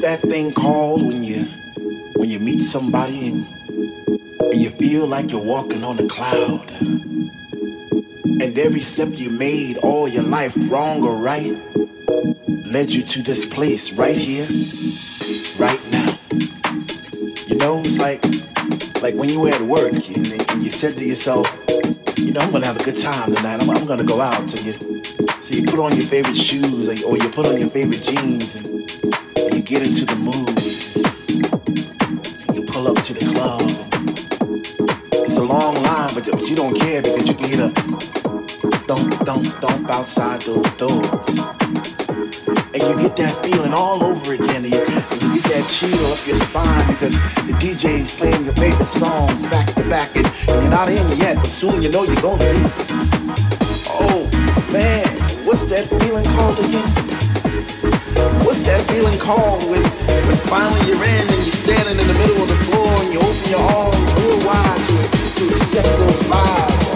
That thing called when you when you meet somebody and and you feel like you're walking on a cloud? And every step you made all your life, wrong or right, led you to this place right here, right now. You know, it's like like when you were at work and, and you said to yourself, you know, I'm gonna have a good time tonight. I'm, I'm gonna go out. So you so you put on your favorite shoes or, or you put on your favorite jeans and you get into the mood. You pull up to the club. It's a long line, but, you don't care because you can hear thump, thump, thump outside those doors. And you get that feeling all over again. And you, you get that chill up your spine because the DJ's playing your favorite songs back to back. And, and you're not in yet, but soon you know you're gonna be. Oh man, what's that feeling called again? What's that feeling called when, when finally you're in and you're standing in the middle of the floor and you open your arms real wide to to accept those vibes,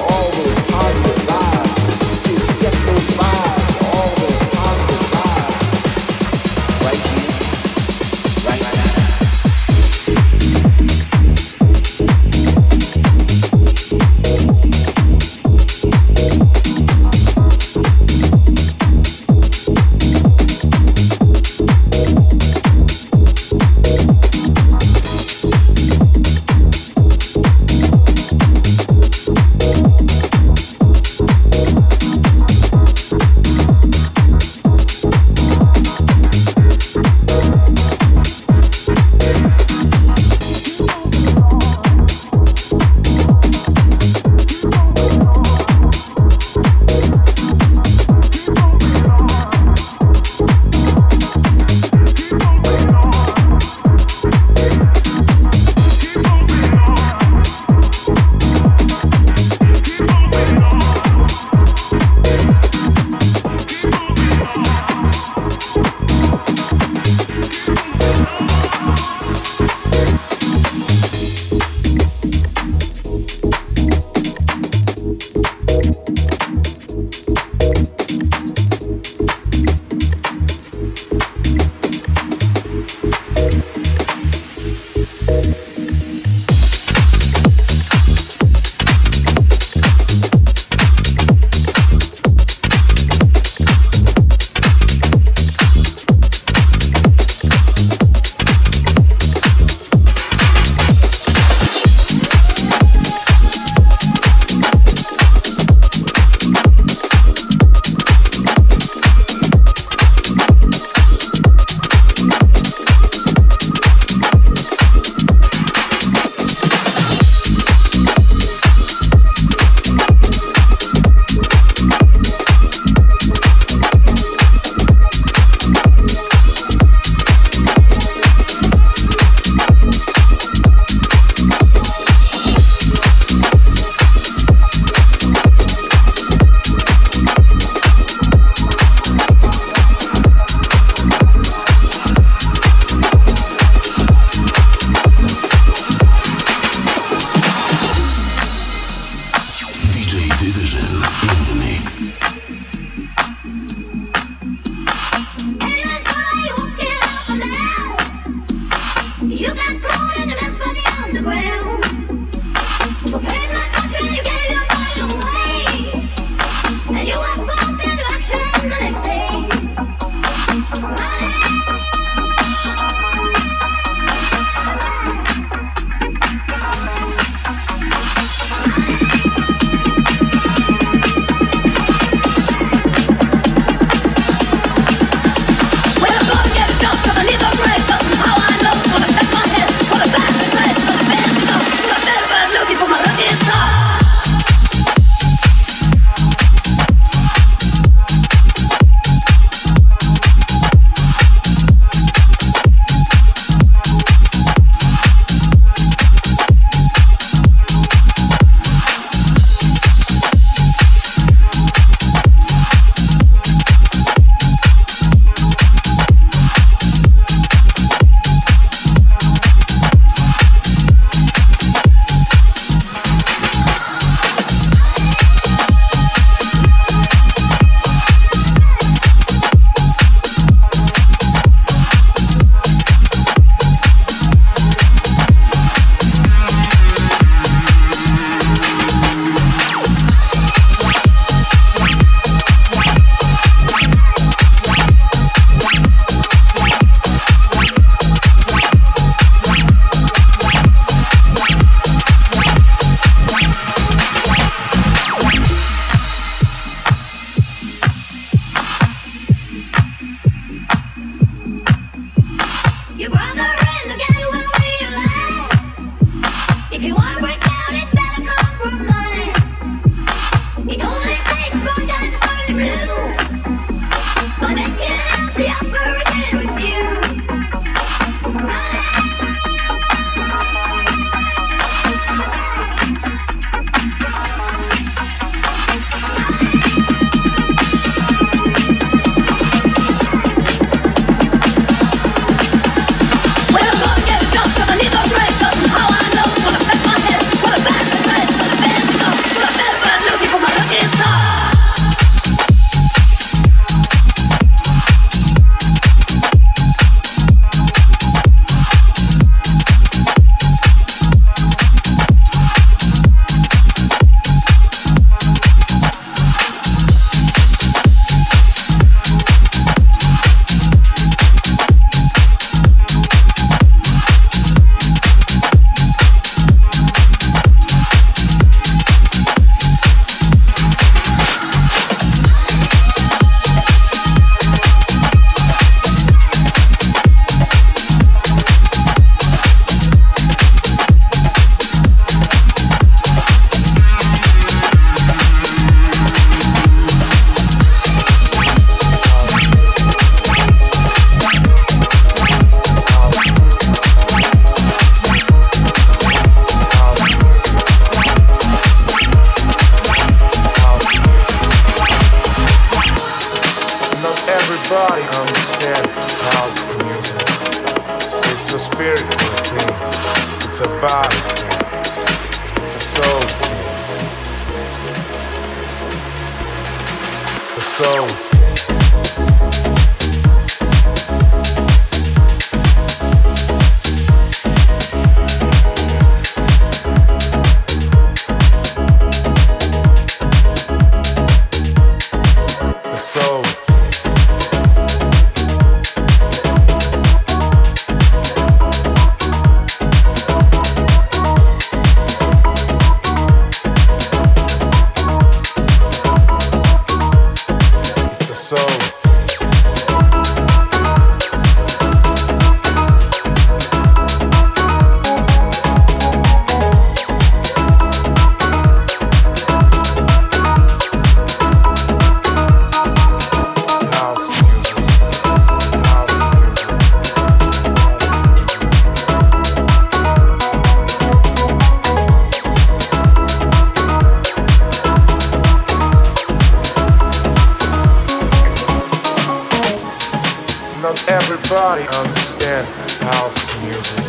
not everybody understands house music.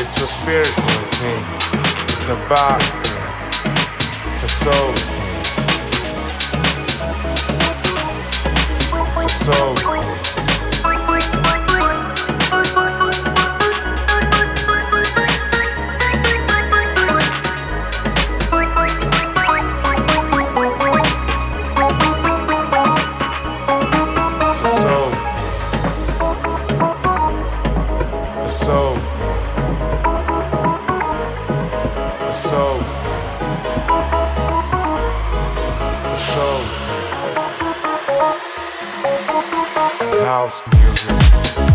It's a spiritual thing, it's a body thing, it's a soul thing. It's a soul thing. house music.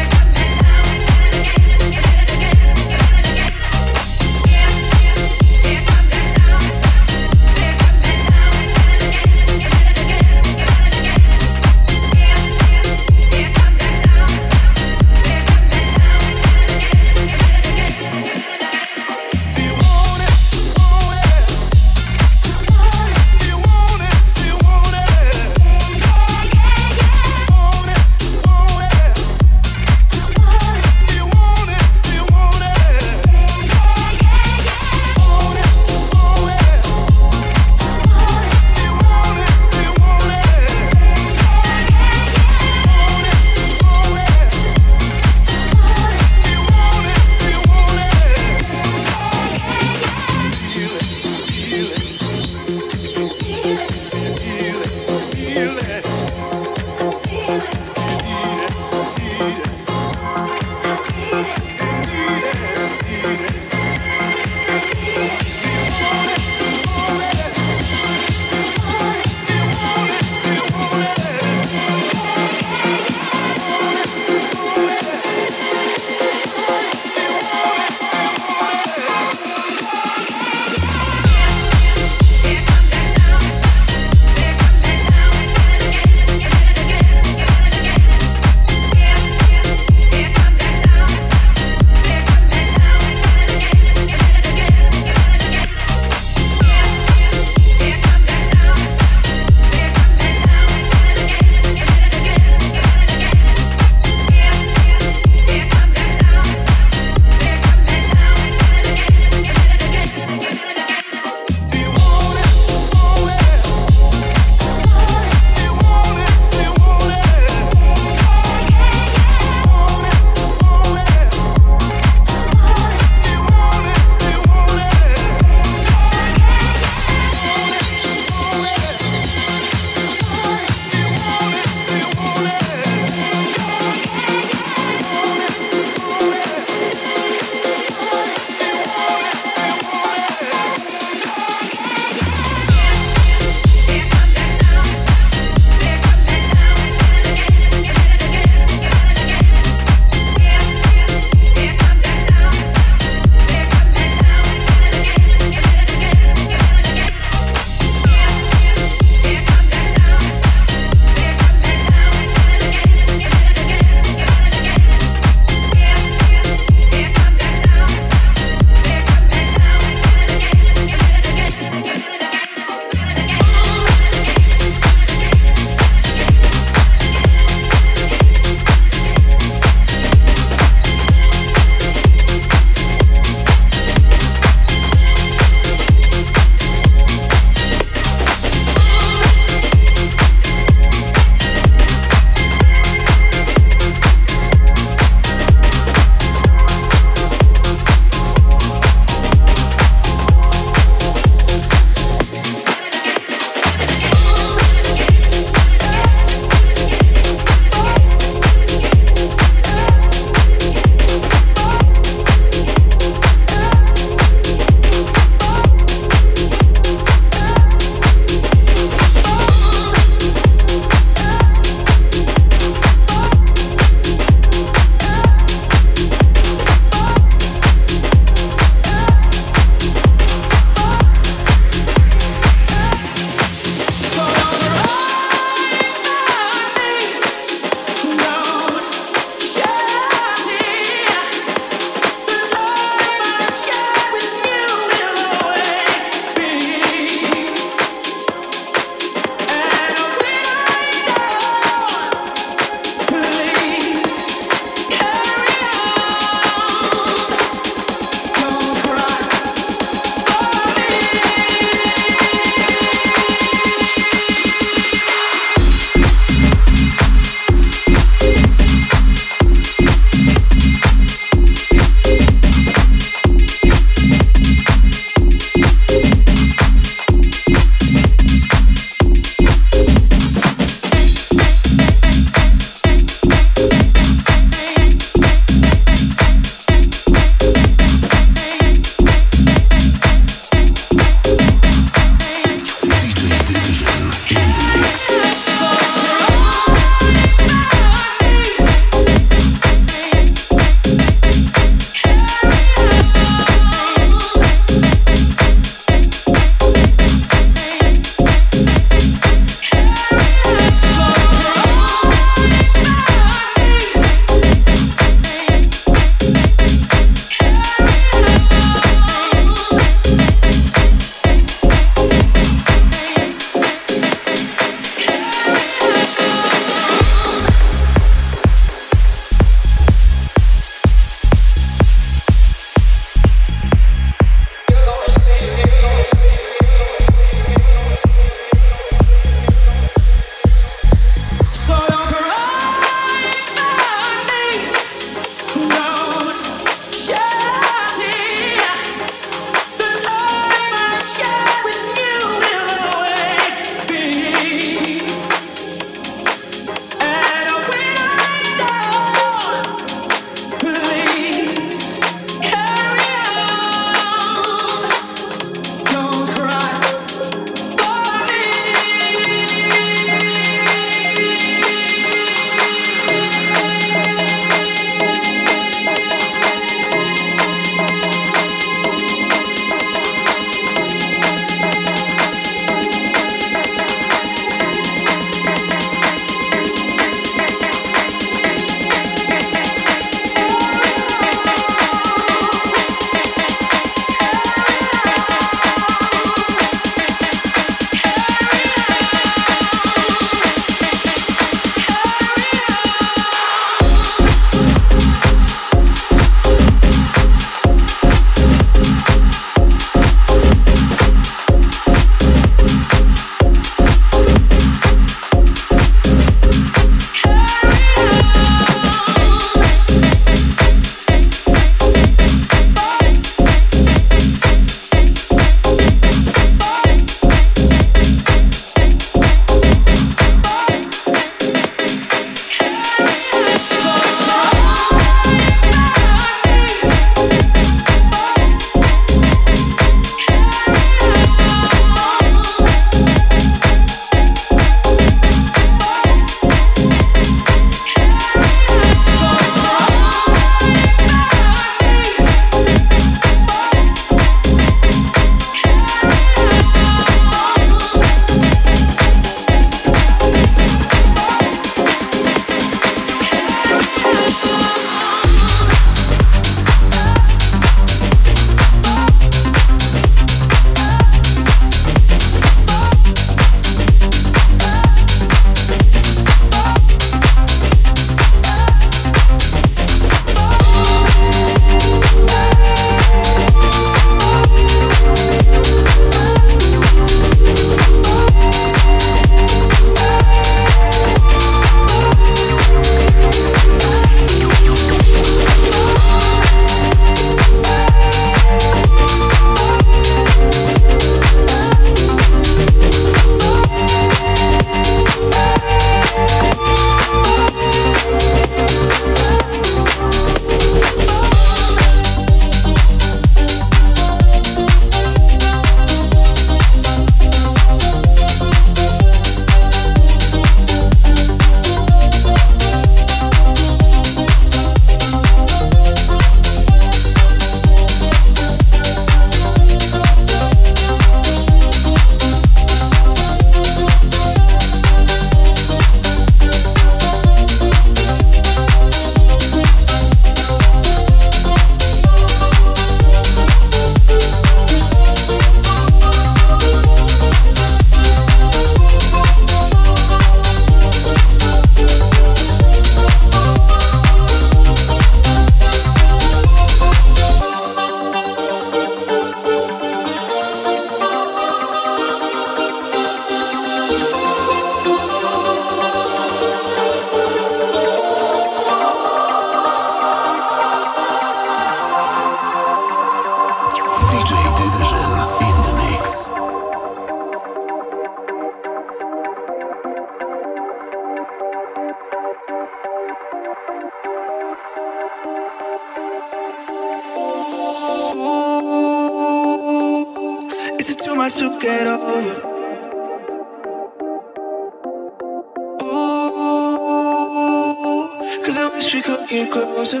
Wish we could get closer.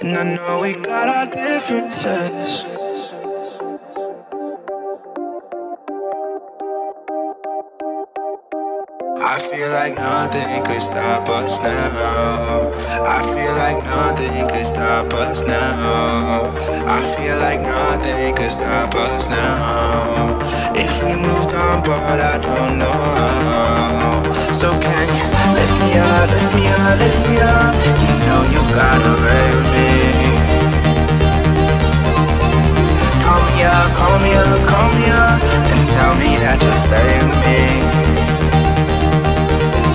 And I know we got our differences. I feel like nothing could stop us now. I feel like nothing could stop us now. I feel like nothing could stop us now. If we moved on, but I don't know how. So can you lift me up, lift me up, lift me up? You know you gotta raise me. Call me up, call me up, call me up, and tell me that you'll stay with me.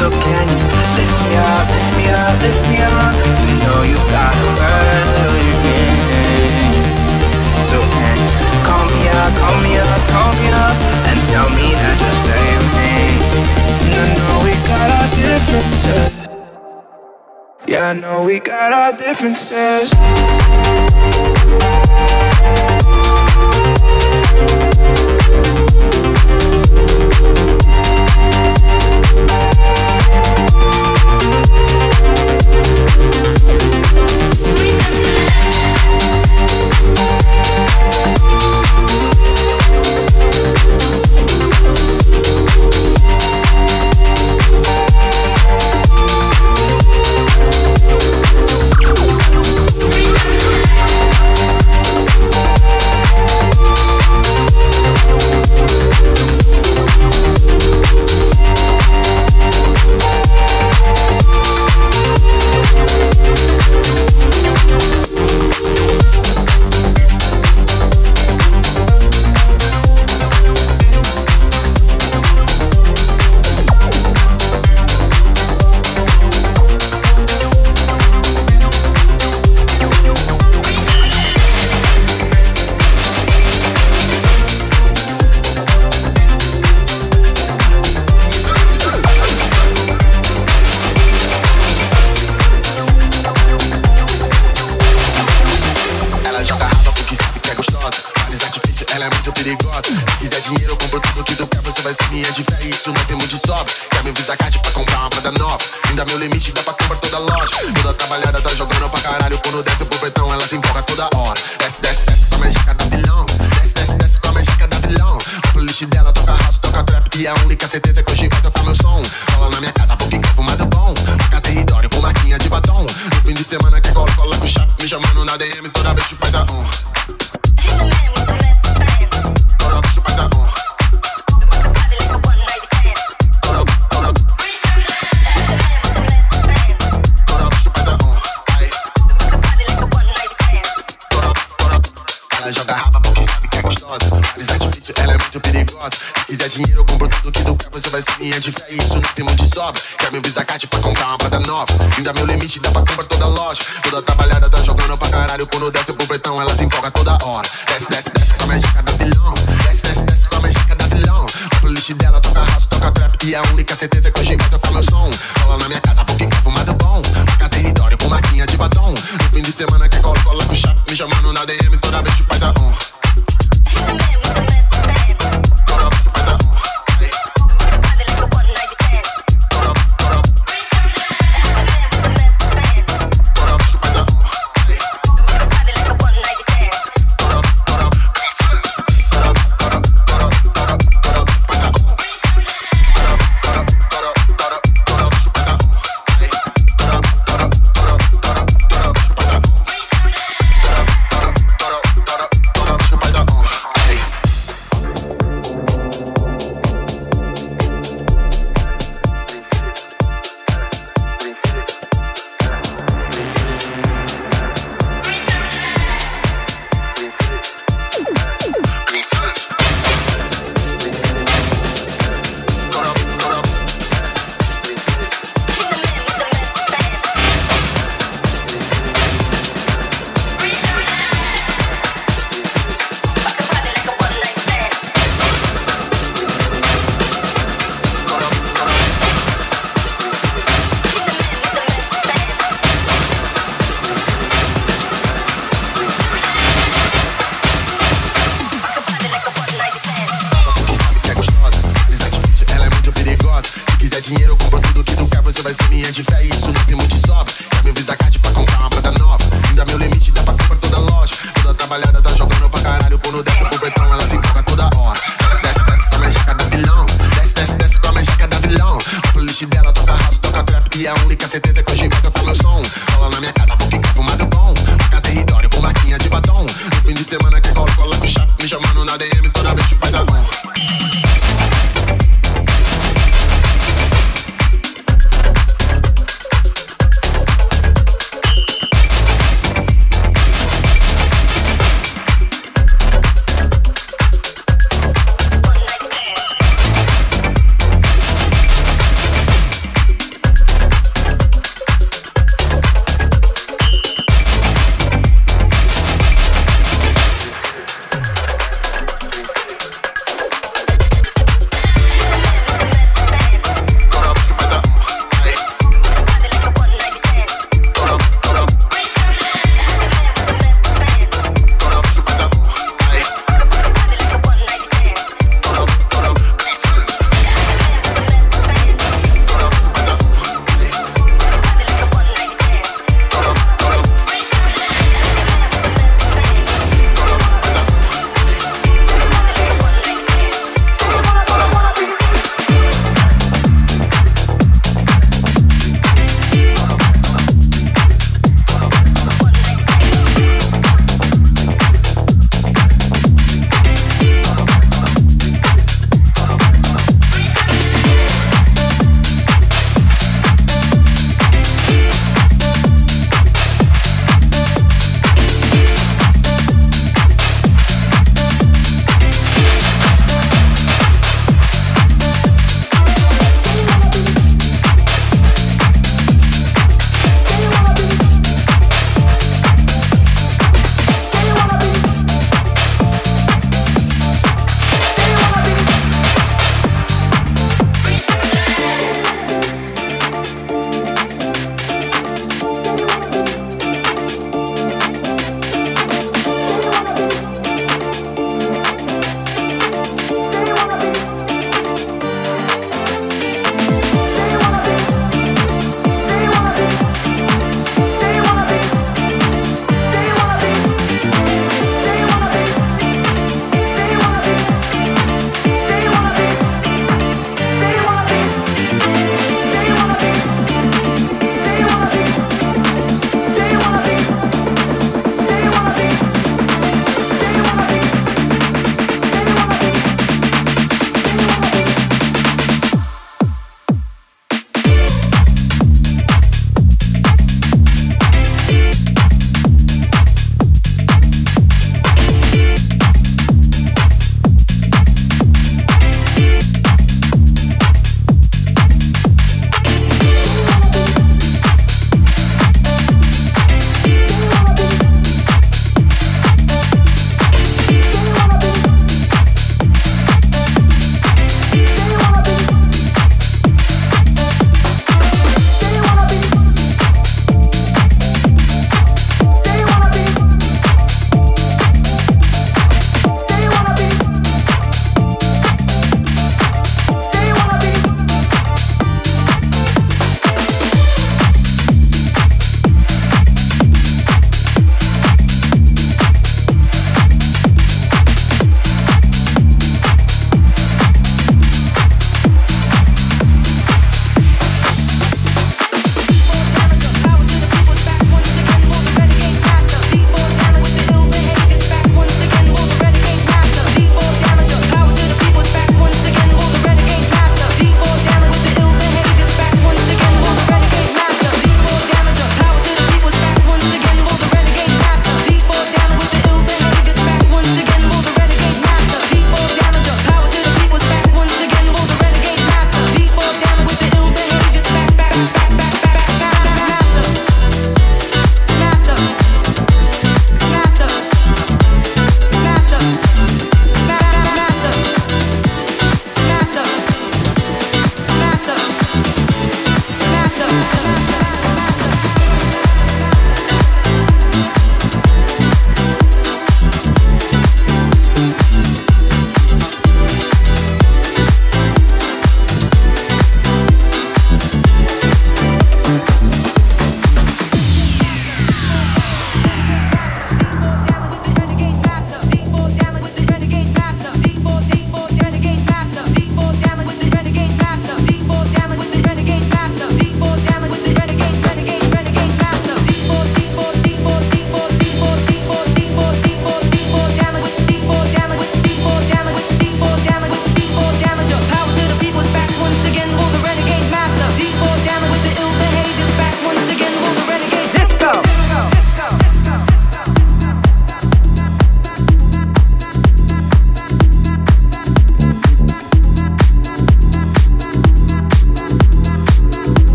So can you lift me up, lift me up, lift me up? You know you gotta burn. So can you call me up, call me up, call me up, and tell me that you're staying with me? I know we got our differences. Yeah, I know we got our differences. Thank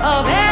Where